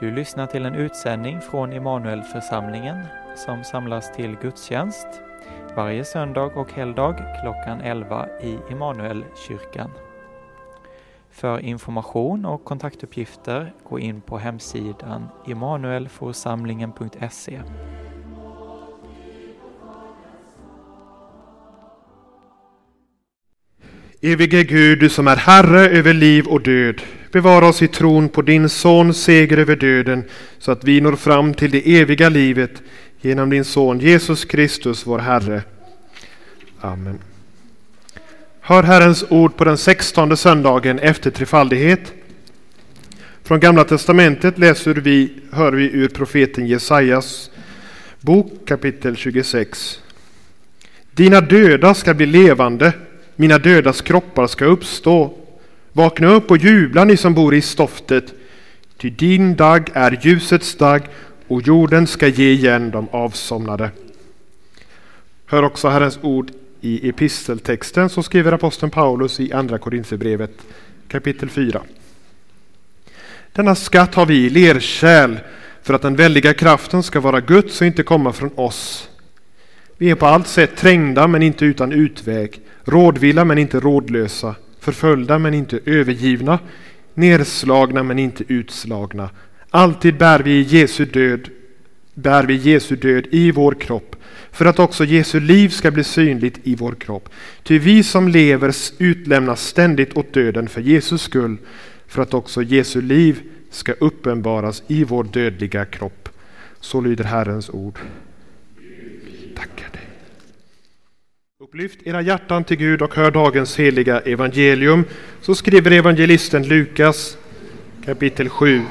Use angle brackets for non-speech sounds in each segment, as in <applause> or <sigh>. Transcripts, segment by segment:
Du lyssnar till en utsändning från Immanuelförsamlingen som samlas till gudstjänst varje söndag och helgdag klockan 11 i Immanuelkyrkan. För information och kontaktuppgifter gå in på hemsidan immanuelforsamlingen.se. Evige Gud, du som är Herre över liv och död, bevara oss i tron på din Sons seger över döden, så att vi når fram till det eviga livet genom din Son Jesus Kristus, vår Herre. Amen. Hör Herrens ord på den sextonde söndagen efter trefaldighet. Från Gamla Testamentet läser vi, hör vi ur profeten Jesajas bok kapitel 26. Dina döda ska bli levande, mina dödas kroppar ska uppstå. Vakna upp och jubla ni som bor i stoftet, ty din dag är ljusets dag och jorden ska ge igen de avsomnade. Hör också Herrens ord i episteltexten som skriver aposteln Paulus i Andra Korinthierbrevet kapitel 4. Denna skatt har vi i lerkärl för att den väldiga kraften ska vara Guds och inte komma från oss. Vi är på allt sätt trängda men inte utan utväg, rådvilla men inte rådlösa, förföljda men inte övergivna, nerslagna men inte utslagna. Alltid bär vi Jesu död, bär vi Jesu död i vår kropp för att också Jesu liv ska bli synligt i vår kropp. Ty vi som lever utlämnas ständigt åt döden för Jesus skull, för att också Jesu liv ska uppenbaras i vår dödliga kropp. Så lyder Herrens ord. Tackar dig. Upplyft era hjärtan till Gud och hör dagens heliga evangelium. Så skriver evangelisten Lukas kapitel 7.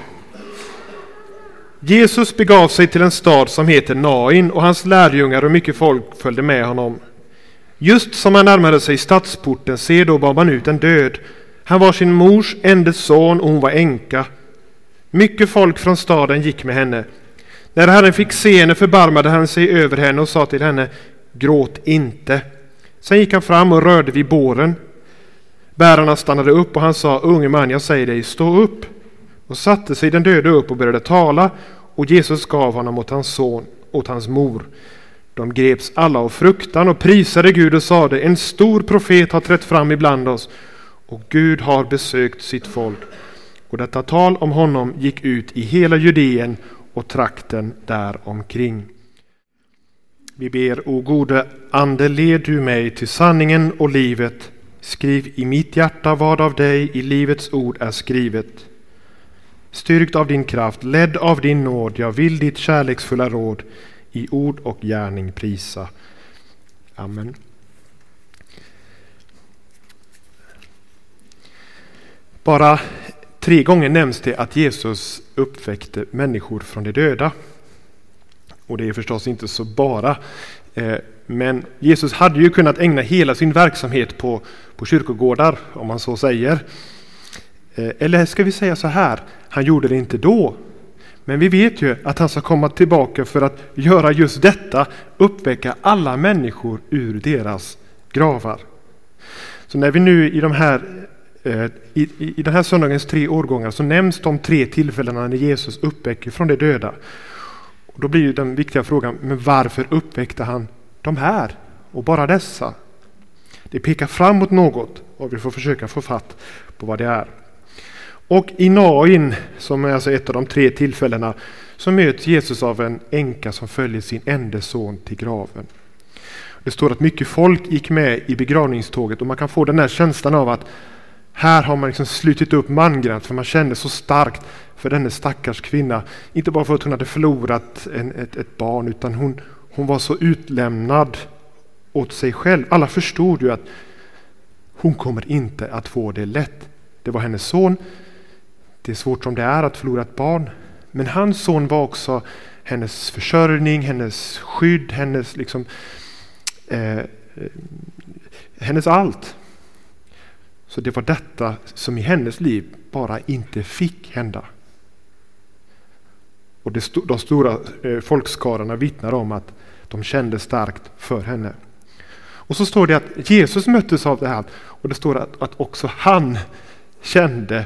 Jesus begav sig till en stad som heter Nain och hans lärjungar och mycket folk följde med honom. Just som han närmade sig stadsporten, se då bar man ut en död. Han var sin mors enda son och hon var änka. Mycket folk från staden gick med henne. När Herren fick se henne förbarmade han sig över henne och sa till henne, gråt inte. Sen gick han fram och rörde vid båren. Bärarna stannade upp och han sa, unge man, jag säger dig, stå upp. Och satte sig den döde upp och började tala och Jesus gav honom åt hans son, åt hans mor. De greps alla av fruktan och prisade Gud och sade, en stor profet har trätt fram ibland oss och Gud har besökt sitt folk. Och detta tal om honom gick ut i hela Judeen och trakten där omkring. Vi ber, o gode Ande, led du mig till sanningen och livet. Skriv i mitt hjärta vad av dig i livets ord är skrivet. Styrkt av din kraft, ledd av din nåd, jag vill ditt kärleksfulla råd i ord och gärning prisa. Amen. Bara tre gånger nämns det att Jesus uppväckte människor från de döda. Och det är förstås inte så bara. Eh, men Jesus hade ju kunnat ägna hela sin verksamhet på, på kyrkogårdar, om man så säger. Eh, eller ska vi säga så här, han gjorde det inte då. Men vi vet ju att han ska komma tillbaka för att göra just detta, uppväcka alla människor ur deras gravar. Så när vi nu i de här eh, i, i den här söndagens tre årgångar så nämns de tre tillfällena när Jesus uppväcker från de döda. Och då blir ju den viktiga frågan, men varför uppväckte han de här och bara dessa? Det pekar framåt något och vi får försöka få fatt på vad det är. Och i Nain, som är alltså ett av de tre tillfällena, så möts Jesus av en änka som följer sin enda son till graven. Det står att mycket folk gick med i begravningståget och man kan få den här känslan av att här har man liksom slutit upp mangrant för man kände så starkt för denna stackars kvinna. Inte bara för att hon hade förlorat en, ett, ett barn utan hon, hon var så utlämnad åt sig själv. Alla förstod ju att hon kommer inte att få det lätt. Det var hennes son. Det är svårt som det är att förlora ett barn. Men hans son var också hennes försörjning, hennes skydd, hennes liksom eh, eh hennes allt. Så det var detta som i hennes liv bara inte fick hända. Och det, de stora eh, folkskarorna vittnar om att de kände starkt för henne. Och så står det att Jesus möttes av det här och det står att, att också han kände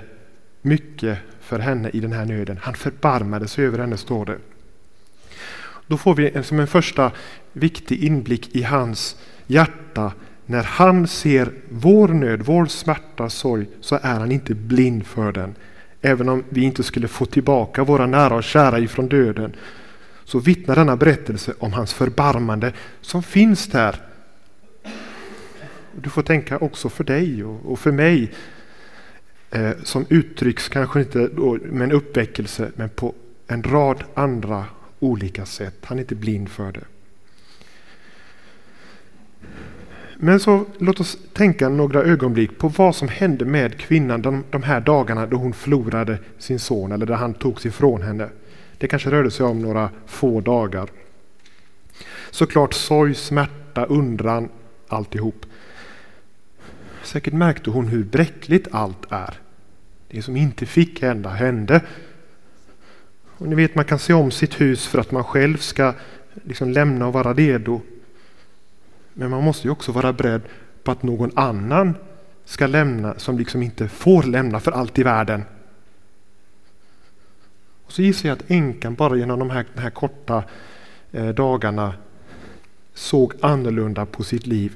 mycket för henne i den här nöden. Han förbarmade sig över henne, står det. Då får vi som en första viktig inblick i hans hjärta. När han ser vår nöd, vår smärta, sorg, så är han inte blind för den. Även om vi inte skulle få tillbaka våra nära och kära ifrån döden, så vittnar denna berättelse om hans förbarmande som finns där. Du får tänka också för dig och för mig, eh, som uttrycks kanske inte med en uppväckelse, men på en rad andra olika sätt. Han är inte blind för det. Men så låt oss tänka några ögonblick på vad som hände med kvinnan de, de här dagarna då hon förlorade sin son eller där han togs ifrån henne. Det kanske rörde sig om några få dagar. Såklart sorg, smärta, undran, alltihop. Säkert märkte hon hur bräckligt allt är. Det som inte fick hända hände. Och ni vet man kan se om sitt hus för att man själv ska liksom lämna och vara redo. Men man måste ju också vara beredd på att någon annan ska lämna som liksom inte får lämna för allt i världen. Och så gissar jag att änkan bara genom de här, de här korta eh, dagarna såg annorlunda på sitt liv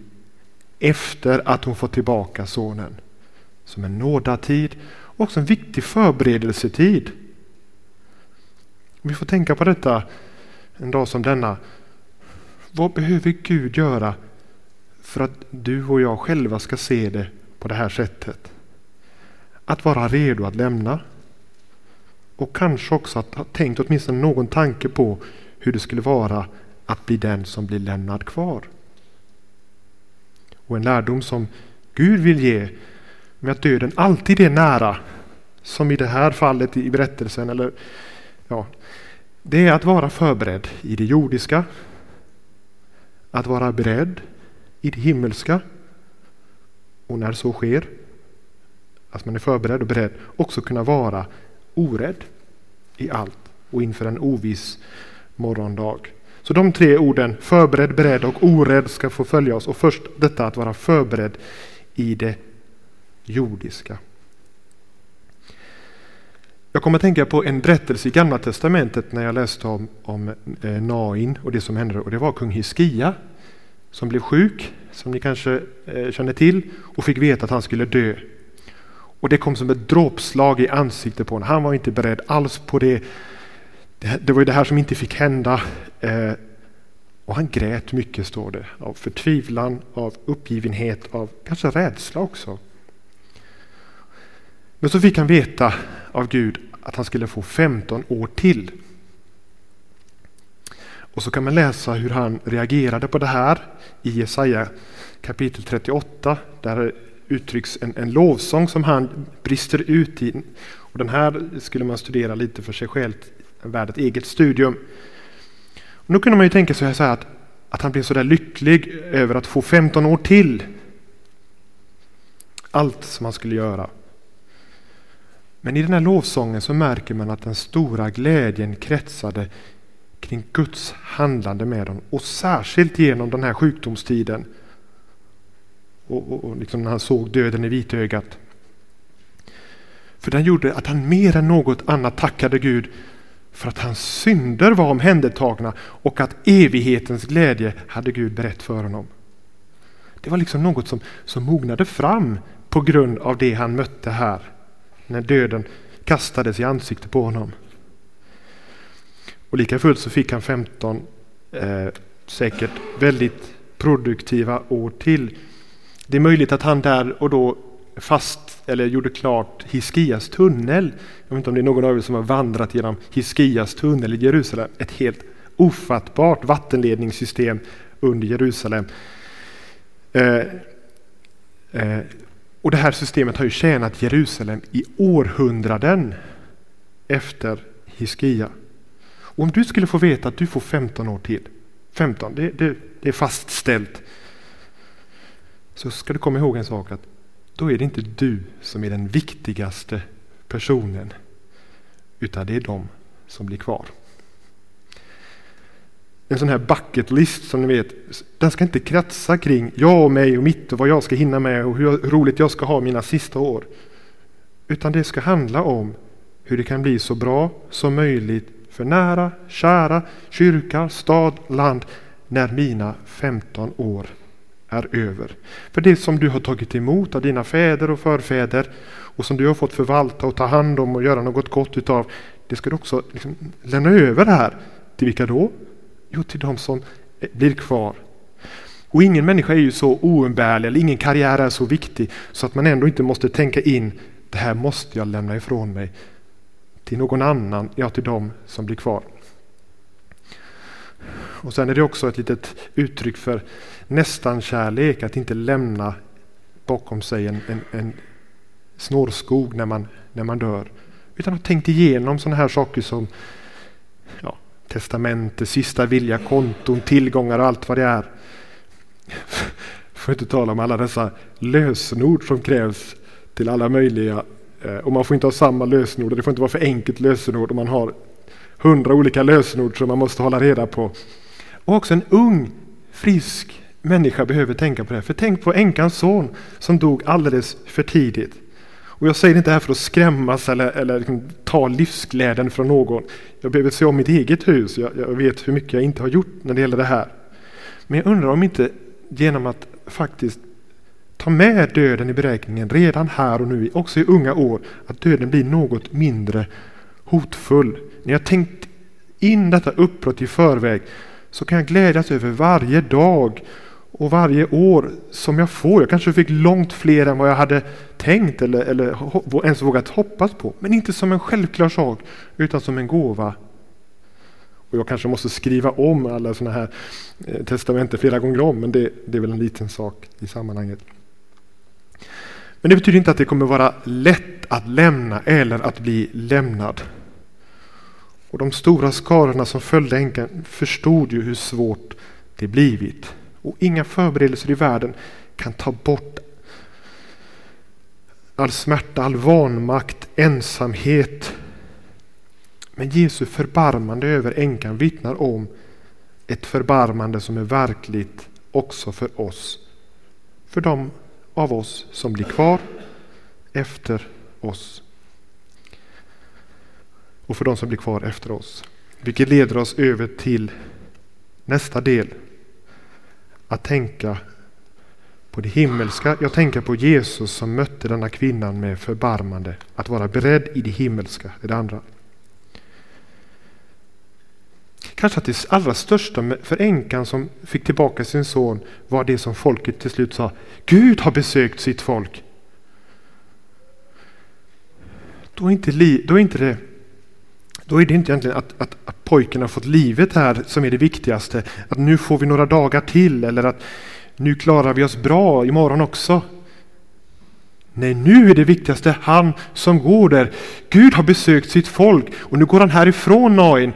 efter att hon fått tillbaka sonen. Som en nådatid och också en viktig förberedelsetid. Vi får tänka på detta en dag som denna. Vad behöver Gud göra för att du och jag själva ska se det på det här sättet? Att vara redo att lämna. Och kanske också att ha tänkt åtminstone någon tanke på hur det skulle vara att bli den som blir lämnad kvar. Och en lärdom som Gud vill ge med att döden alltid är nära, som i det här fallet i berättelsen, eller ja, det är att vara förberedd i det jordiska, att vara beredd i det himmelska och när så sker, att man är förberedd och beredd, också kunna vara orädd i allt och inför en oviss morgondag. Så de tre orden, förberedd, beredd och orädd, ska få följa oss. Och först detta att vara förberedd i det jordiska. Jag kommer att tänka på en berättelse i Gamla Testamentet när jag läste om, om eh, Nain och det som hände. Och det var kung Hiskia som blev sjuk, som ni kanske eh, känner till, och fick veta att han skulle dö. Och det kom som ett dråpslag i ansiktet på honom. Han var inte beredd alls på det. Det var ju det här som inte fick hända. Eh, och han grät mycket, står det, av förtvivlan, av uppgivenhet, av kanske rädsla också. Men så fick han veta av Gud att han skulle få 15 år till. Och så kan man läsa hur han reagerade på det här i Jesaja kapitel 38. Där uttrycks en, en lovsång som han brister ut i. Och den här skulle man studera lite för sig själv, värd ett eget studium. Och nu kunde man ju tänka sig så här att, att han blev så där lycklig över att få 15 år till. Allt som han skulle göra. Men i den här lovsången så märker man att den stora glädjen kretsade kring Guds handlande med dem och särskilt genom den här sjukdomstiden. Och, och, och liksom när han såg döden i vitögat. För den gjorde att han mer än något annat tackade Gud för att hans synder var omhändertagna och att evighetens glädje hade Gud berett för honom. Det var liksom något som, som mognade fram på grund av det han mötte här när döden kastades i ansiktet på honom. Och lika fullt så fick han 15 eh, säkert väldigt produktiva år till. Det är möjligt att han där och då fast eller gjorde klart Hiskias tunnel. Jag vet inte om det är någon av er som har vandrat genom Hiskias tunnel i Jerusalem. Ett helt ofattbart vattenledningssystem under Jerusalem. Eh, eh, och det här systemet har ju tjänat Jerusalem i århundraden efter Hiskia. Och om du skulle få veta att du får 15 år till, 15, det, det, det är fastställt, så ska du komma ihåg en sak att då är det inte du som är den viktigaste personen, utan det är de som blir kvar. En sån här bucket list som ni vet, den ska inte kretsa kring jag och mig och mitt och vad jag ska hinna med och hur roligt jag ska ha mina sista år. Utan det ska handla om hur det kan bli så bra som möjligt för nära, kära, kyrka, stad, land när mina 15 år är över. För det som du har tagit emot av dina fäder och förfäder och som du har fått förvalta och ta hand om och göra något gott utav, det ska du också liksom lämna över här. Till vilka då? Jo, till de som blir kvar. Och ingen människa är ju så oumbärlig, eller ingen karriär är så viktig så att man ändå inte måste tänka in, det här måste jag lämna ifrån mig till någon annan, ja till dem som blir kvar. Och sen är det också ett litet uttryck för nästan kärlek att inte lämna bakom sig en, en, en snårskog när man, när man dör. Utan ha tänkt igenom sådana här saker som ja, testamente, sista vilja, konton, tillgångar och allt vad det är. För att inte tala om alla dessa lösenord som krävs till alla möjliga Eh, och man får inte ha samma lösenord och det får inte vara för enkelt lösenord om man har hundra olika lösenord som man måste hålla reda på. Och också en ung, frisk människa behöver tänka på det. För tänk på änkans son som dog alldeles för tidigt. Och jag säger det inte här för att skrämmas eller, eller liksom ta livsglädjen från någon. Jag behöver se om mitt eget hus. Jag, jag vet hur mycket jag inte har gjort när det gäller det här. Men jag undrar om inte genom att faktiskt ta med döden i beräkningen redan här och nu, också i unga år, att döden blir något mindre hotfull. När jag tänkt in detta uppbrott i förväg så kan jag glädjas över varje dag och varje år som jag får. Jag kanske fick långt fler än vad jag hade tänkt eller, eller ens vågat hoppas på. Men inte som en självklar sak utan som en gåva. Och jag kanske måste skriva om alla sådana här eh, testamenten testamenter flera gånger om men det, det är väl en liten sak i sammanhanget. Men det betyder inte att det kommer vara lätt att lämna eller att bli lämnad. Och de stora skarorna som följde änkan förstod ju hur svårt det blivit. Och inga förberedelser i världen kan ta bort all smärta, all vanmakt, ensamhet. Men Jesu förbarmande över änkan vittnar om ett förbarmande som är verkligt också för oss. För de av oss som blir kvar efter oss och för de som blir kvar efter oss. Vilket leder oss över till nästa del. Att tänka på det himmelska. Jag tänker på Jesus som mötte denna kvinnan med förbarmande. Att vara beredd i det himmelska är det andra. Kanske att det allra största för änkan som fick tillbaka sin son var det som folket till slut sa. Gud har besökt sitt folk. Då är inte, då är inte det då är det inte egentligen att, att, att pojken har fått livet här som är det viktigaste. Att nu får vi några dagar till eller att nu klarar vi oss bra imorgon också. Nej, nu är det viktigaste han som går där. Gud har besökt sitt folk och nu går han härifrån Nain.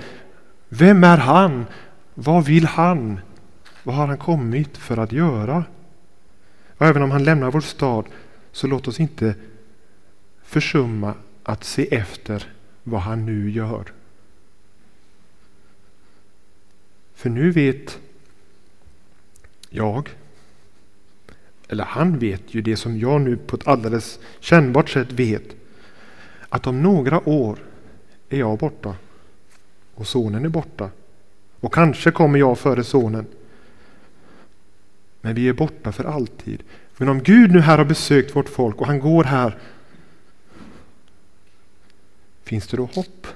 Vem är han? Vad vill han? Vad har han kommit för att göra? Och även om han lämnar vår stad så låt oss inte försumma att se efter vad han nu gör. För nu vet jag, eller han vet ju det som jag nu på ett alldeles kännbart sätt vet, att om några år är jag borta och sonen är borta. Och kanske kommer jag före sonen. Men vi är borta för alltid. Men om Gud nu här har besökt vårt folk och han går här Finns det då hopp?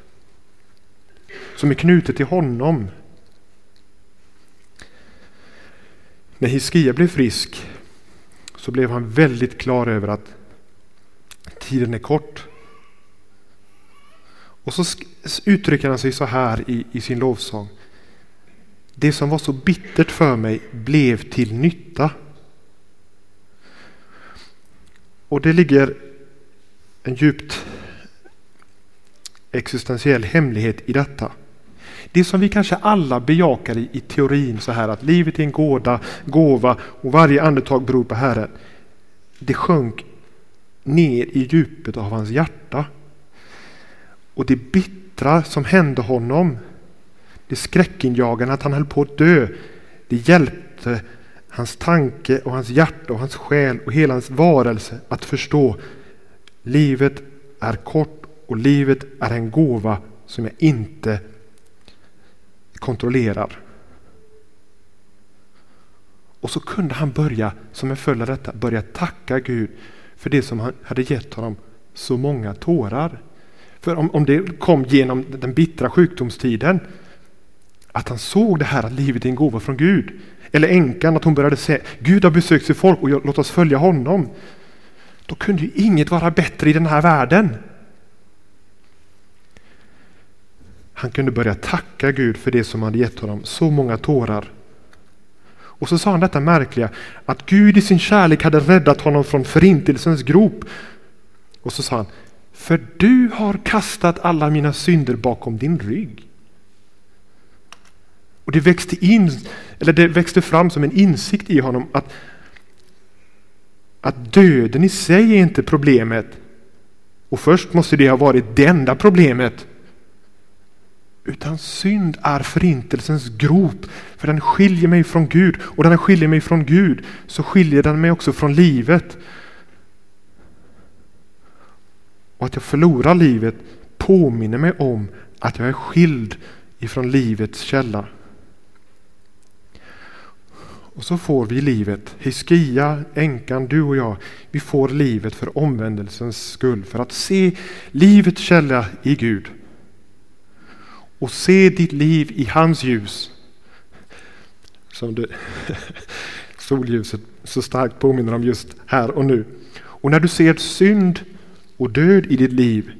Som är knutet till honom. När Hiskia blev frisk så blev han väldigt klar över att tiden är kort. Och så uttrycker han sig så här i, i sin lovsång. Det som var så bittert för mig blev till nytta. Och det ligger en djupt existentiell hemlighet i detta. Det som vi kanske alla bejakar i, i teorin så här att livet är en gåda, gåva och varje andetag beror på Herren. Det sjönk ner i djupet av hans hjärta. Och det bittra som hände honom, det skräckinjagande att han höll på att dö, det hjälpte hans tanke och hans hjärta och hans själ och hela hans varelse att förstå livet är kort och livet är en gåva som jag inte kontrollerar. Och så kunde han börja, som en följd av detta, börja tacka Gud för det som han hade gett honom så många tårar. För om, om det kom genom den bittra sjukdomstiden, att han såg det här att livet är en gåva från Gud. Eller änkan, att hon började säga Gud har besökt sitt folk och låt oss följa honom. Då kunde ju inget vara bättre i den här världen. Han kunde börja tacka Gud för det som hade gett honom så många tårar. Och så sa han detta märkliga att Gud i sin kärlek hade räddat honom från förintelsens grop. Och så sa han, för du har kastat alla mina synder bakom din rygg. Och det växte in, eller det växte fram som en insikt i honom att, att döden i sig är inte problemet. Och först måste det ha varit det enda problemet. Utan synd är förintelsens grop, för den skiljer mig från Gud. Och när den skiljer mig från Gud så skiljer den mig också från livet. Och att jag förlorar livet påminner mig om att jag är skild ifrån livets källa. Och så får vi livet, Hiskia, änkan, du och jag, vi får livet för omvändelsens skull, för att se livets källa i Gud. Och se ditt liv i hans ljus. Som det, <laughs> solljuset så starkt påminner om just här och nu. Och när du ser synd och död i ditt liv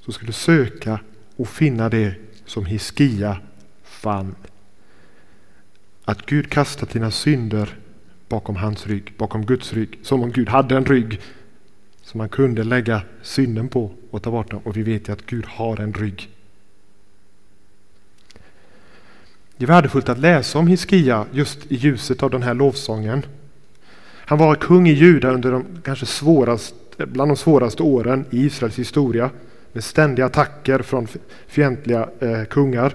så ska du söka och finna det som Hiskia fann. Att Gud kastat dina synder bakom hans rygg, bakom Guds rygg. Som om Gud hade en rygg som man kunde lägga synden på och ta bort den. Och vi vet ju att Gud har en rygg. Det är värdefullt att läsa om Hiskia just i ljuset av den här lovsången. Han var kung i Juda under de kanske svåraste, bland de svåraste åren i Israels historia med ständiga attacker från fientliga eh, kungar.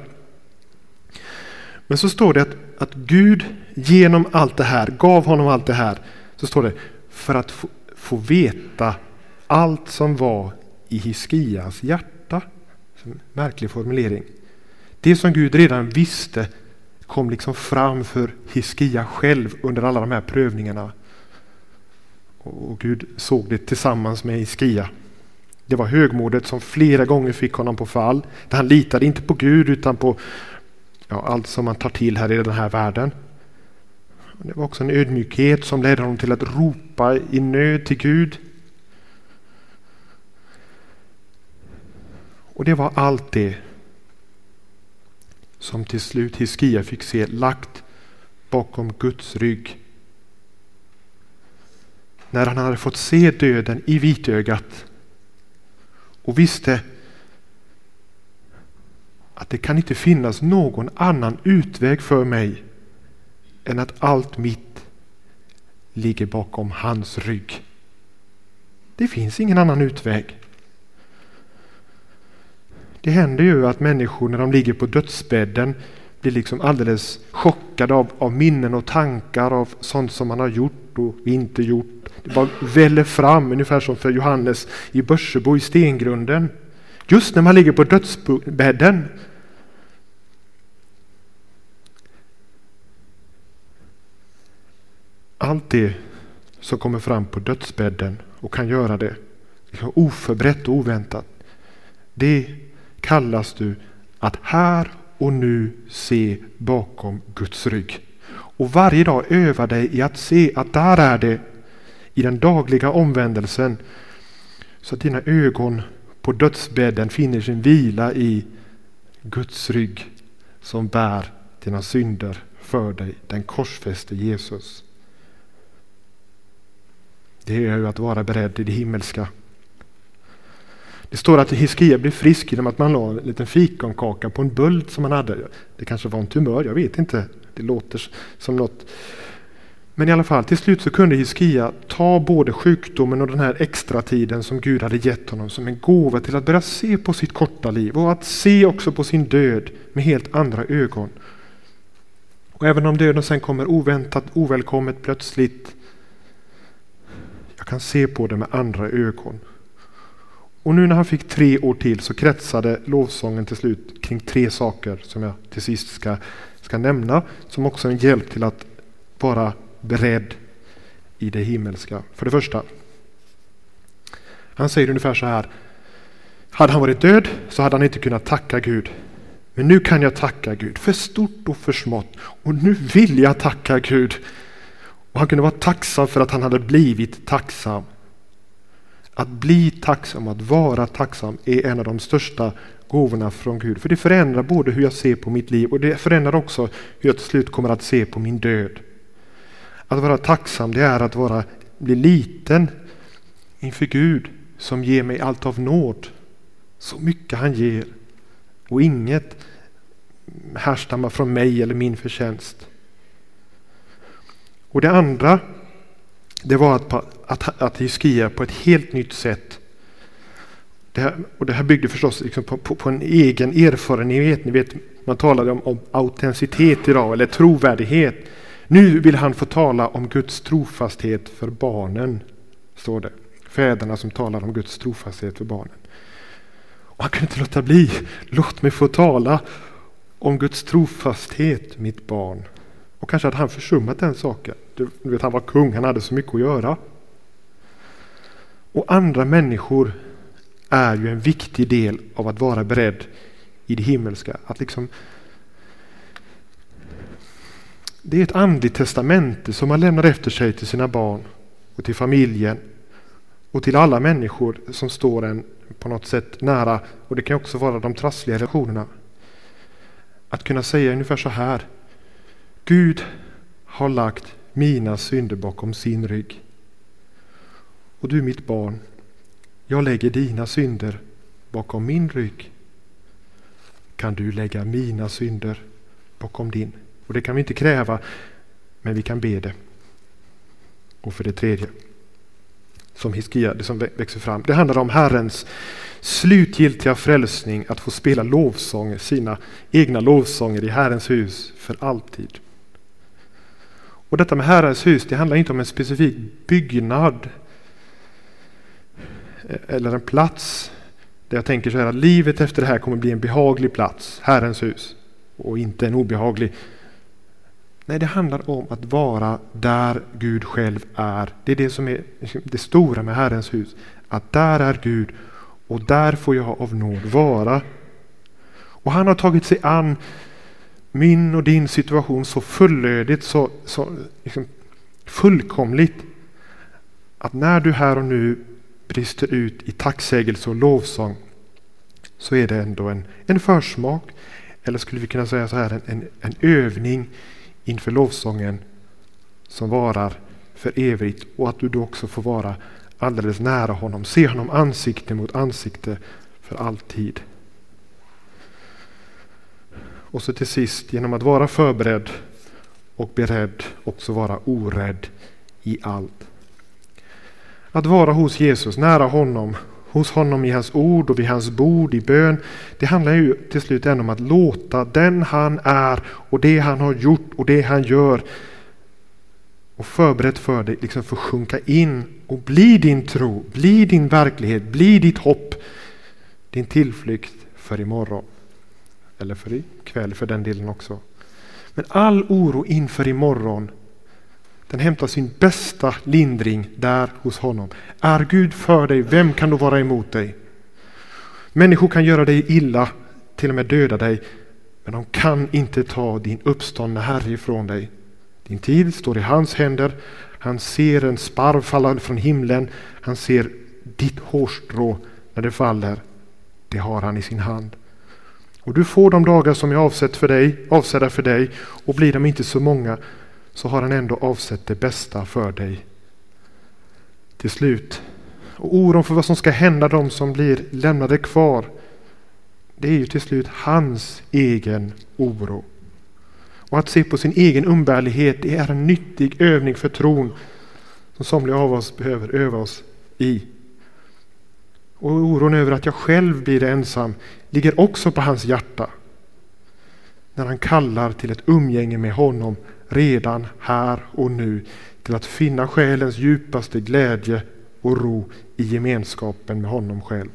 Men så står det att, att Gud genom allt det här gav honom allt det här. Så står det för att få, få veta allt som var i Hiskias hjärta. Märklig formulering. Det som Gud redan visste kom liksom fram för Hiskia själv under alla de här prövningarna. Och Gud såg det tillsammans med Hiskia. Det var högmodet som flera gånger fick honom på fall. Han litade inte på Gud utan på ja, allt som man tar till här i den här världen. Det var också en ödmjukhet som ledde honom till att ropa i nöd till Gud. Och det var allt det som till slut Hiskia fick se lagt bakom Guds rygg. När han hade fått se döden i vitögat och visste att det kan inte finnas någon annan utväg för mig än att allt mitt ligger bakom hans rygg. Det finns ingen annan utväg. Det händer ju att människor när de ligger på dödsbädden blir liksom alldeles chockade av, av minnen och tankar av sånt som man har gjort och inte gjort. Det bara väller fram, ungefär som för Johannes i Börsebo i stengrunden. Just när man ligger på dödsbädden. Allt det som kommer fram på dödsbädden och kan göra det oförberett och oväntat. Det kallas du att här och nu se bakom Guds rygg. Och varje dag öva dig i att se att där är det i den dagliga omvändelsen så att dina ögon på dödsbädden finner sin vila i Guds rygg som bär dina synder för dig, den korsfäste Jesus. Det är ju att vara beredd i det himmelska. Det står att Hiskia blev frisk genom att man la en liten fikonkaka på en böld som han hade. Det kanske var en tumör, jag vet inte. Det låter som något. Men i alla fall, till slut så kunde Hiskia ta både sjukdomen och den här extra tiden som Gud hade gett honom som en gåva till att börja se på sitt korta liv och att se också på sin död med helt andra ögon. Och även om döden sen kommer oväntat, ovälkommet, plötsligt. Jag kan se på det med andra ögon. Och nu när han fick tre år till så kretsade lovsången till slut kring tre saker som jag till sist ska, ska nämna som också är en hjälp till att vara beredd i det himmelska. För det första, han säger ungefär så här. Hade han varit död så hade han inte kunnat tacka Gud. Men nu kan jag tacka Gud för stort och för smått. Och nu vill jag tacka Gud. Och han kunde vara tacksam för att han hade blivit tacksam. Att bli tacksam, att vara tacksam är en av de största gåvorna från Gud. För det förändrar både hur jag ser på mitt liv och det förändrar också hur jag till slut kommer att se på min död. Att vara tacksam det är att vara, bli liten inför Gud som ger mig allt av nåd. Så mycket han ger. Och inget härstammar från mig eller min förtjänst. Och det andra det var att, att, att Hiskia på ett helt nytt sätt det här, och det här byggde förstås liksom på, på, på, en egen erfarenhet. Ni vet, man talade om, om autenticitet idag, eller trovärdighet. Nu vill han få tala om Guds trofasthet för barnen, står det. Fäderna som talar om Guds trofasthet för barnen. Och han kunde inte låta bli. Låt mig få tala om Guds trofasthet, mitt barn. Och kanske hade han försummat den saken. Du vet, han var kung, han hade så mycket att göra. Och andra människor är ju en viktig del av att vara beredd i det himmelska. Att liksom det är ett andligt testamente som man lämnar efter sig till sina barn och till familjen och till alla människor som står en på något sätt nära. Och det kan också vara de trassliga relationerna. Att kunna säga ungefär så här. Gud har lagt mina synder bakom sin rygg. Och du mitt barn, jag lägger dina synder bakom min rygg. Kan du lägga mina synder bakom din? Och det kan vi inte kräva, men vi kan be det. Och för det tredje, som Hiskia, det som växer fram, det handlar om Herrens slutgiltiga frälsning, att få spela lovsånger, sina egna lovsånger i Herrens hus för alltid. Och detta med Herrens hus, det handlar inte om en specifik byggnad eh, eller en plats där jag tänker så här att livet efter det här kommer bli en behaglig plats, Herrens hus, och inte en obehaglig. Nej, det handlar om att vara där Gud själv är. Det är det som är det stora med Herrens hus. Att där är Gud och där får jag av nåd vara. Och han har tagit sig an min och din situation så fullödigt, så, så liksom fullkomligt att när du här och nu brister ut i tacksägelse och lovsång så är det ändå en, en försmak, eller skulle vi kunna säga så här, en, en, en övning inför lovsången som varar för evigt och att du då också får vara alldeles nära honom, se honom ansikte mot ansikte för alltid. Och så till sist, genom att vara förberedd och beredd, också vara orädd i allt. Att vara hos Jesus, nära honom, hos honom i hans ord och vid hans bord i bön. Det handlar ju till slut ändå om att låta den han är och det han har gjort och det han gör och förberett för dig liksom få sjunka in och bli din tro, bli din verklighet, bli ditt hopp, din tillflykt för imorgon. Eller för ikväll för den delen också. Men all oro inför imorgon den hämtar sin bästa lindring där hos honom. Är Gud för dig, vem kan då vara emot dig? Människor kan göra dig illa, till och med döda dig, men de kan inte ta din uppståndne Herre ifrån dig. Din tid står i hans händer. Han ser en sparv falla från himlen. Han ser ditt hårstrå när det faller. Det har han i sin hand. Och du får de dagar som är avsett för dig, avsedda för dig och blir de inte så många så har han ändå avsett det bästa för dig. Till slut. Och oron för vad som ska hända dem som blir lämnade kvar. Det är ju till slut hans egen oro. Och att se på sin egen umbärlighet det är en nyttig övning för tron som somliga av oss behöver öva oss i. Och oron över att jag själv blir ensam ligger också på hans hjärta. När han kallar till ett umgänge med honom redan här och nu till att finna själens djupaste glädje och ro i gemenskapen med honom själv.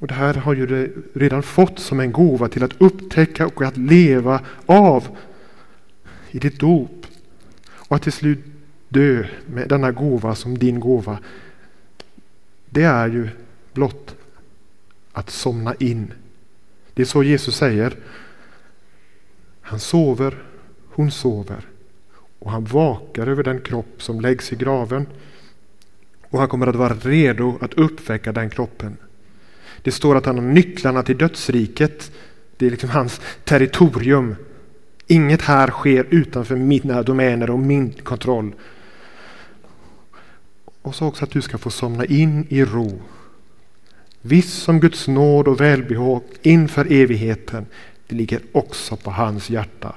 Och det här har ju du redan fått som en gåva till att upptäcka och att leva av i ditt dop. Och att till slut dö med denna gåva som din gåva. Det är ju blott att somna in. Det är så Jesus säger. Han sover, hon sover och han vakar över den kropp som läggs i graven och han kommer att vara redo att uppväcka den kroppen. Det står att han har nycklarna till dödsriket. Det är liksom hans territorium. Inget här sker utanför mina domäner och min kontroll. Och så också att du ska få somna in i ro. Viss som Guds nåd och välbehag inför evigheten. Det ligger också på hans hjärta.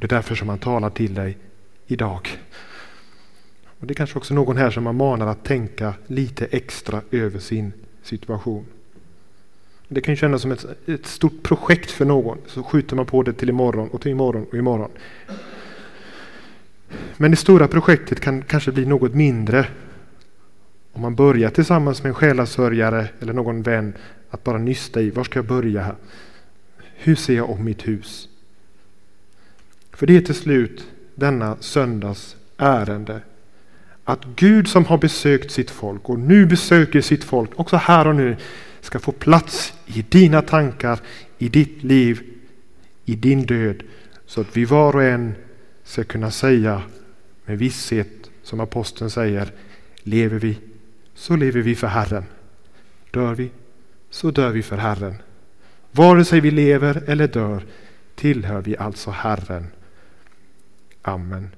Och Det är därför som han talar till dig idag. Och Det är kanske också någon här som man manar att tänka lite extra över sin situation. Det kan kännas som ett, ett, stort projekt för någon. Så skjuter man på det till imorgon och till imorgon och imorgon. Men det stora projektet kan kanske bli något mindre. Om man börjar tillsammans med en själasörjare eller någon vän att bara nysta i, var ska jag börja? Hur ser jag om mitt hus? För det är till slut denna söndags ärende. Att Gud som har besökt sitt folk och nu besöker sitt folk, också här och nu, ska få plats i dina tankar, i ditt liv, i din död. Så att vi var och en ska kunna säga med visshet, som aposteln säger, lever vi, så lever vi för Herren. Dör vi, så dör vi för Herren. Vare sig vi lever eller dör tillhör vi alltså Herren. Amen.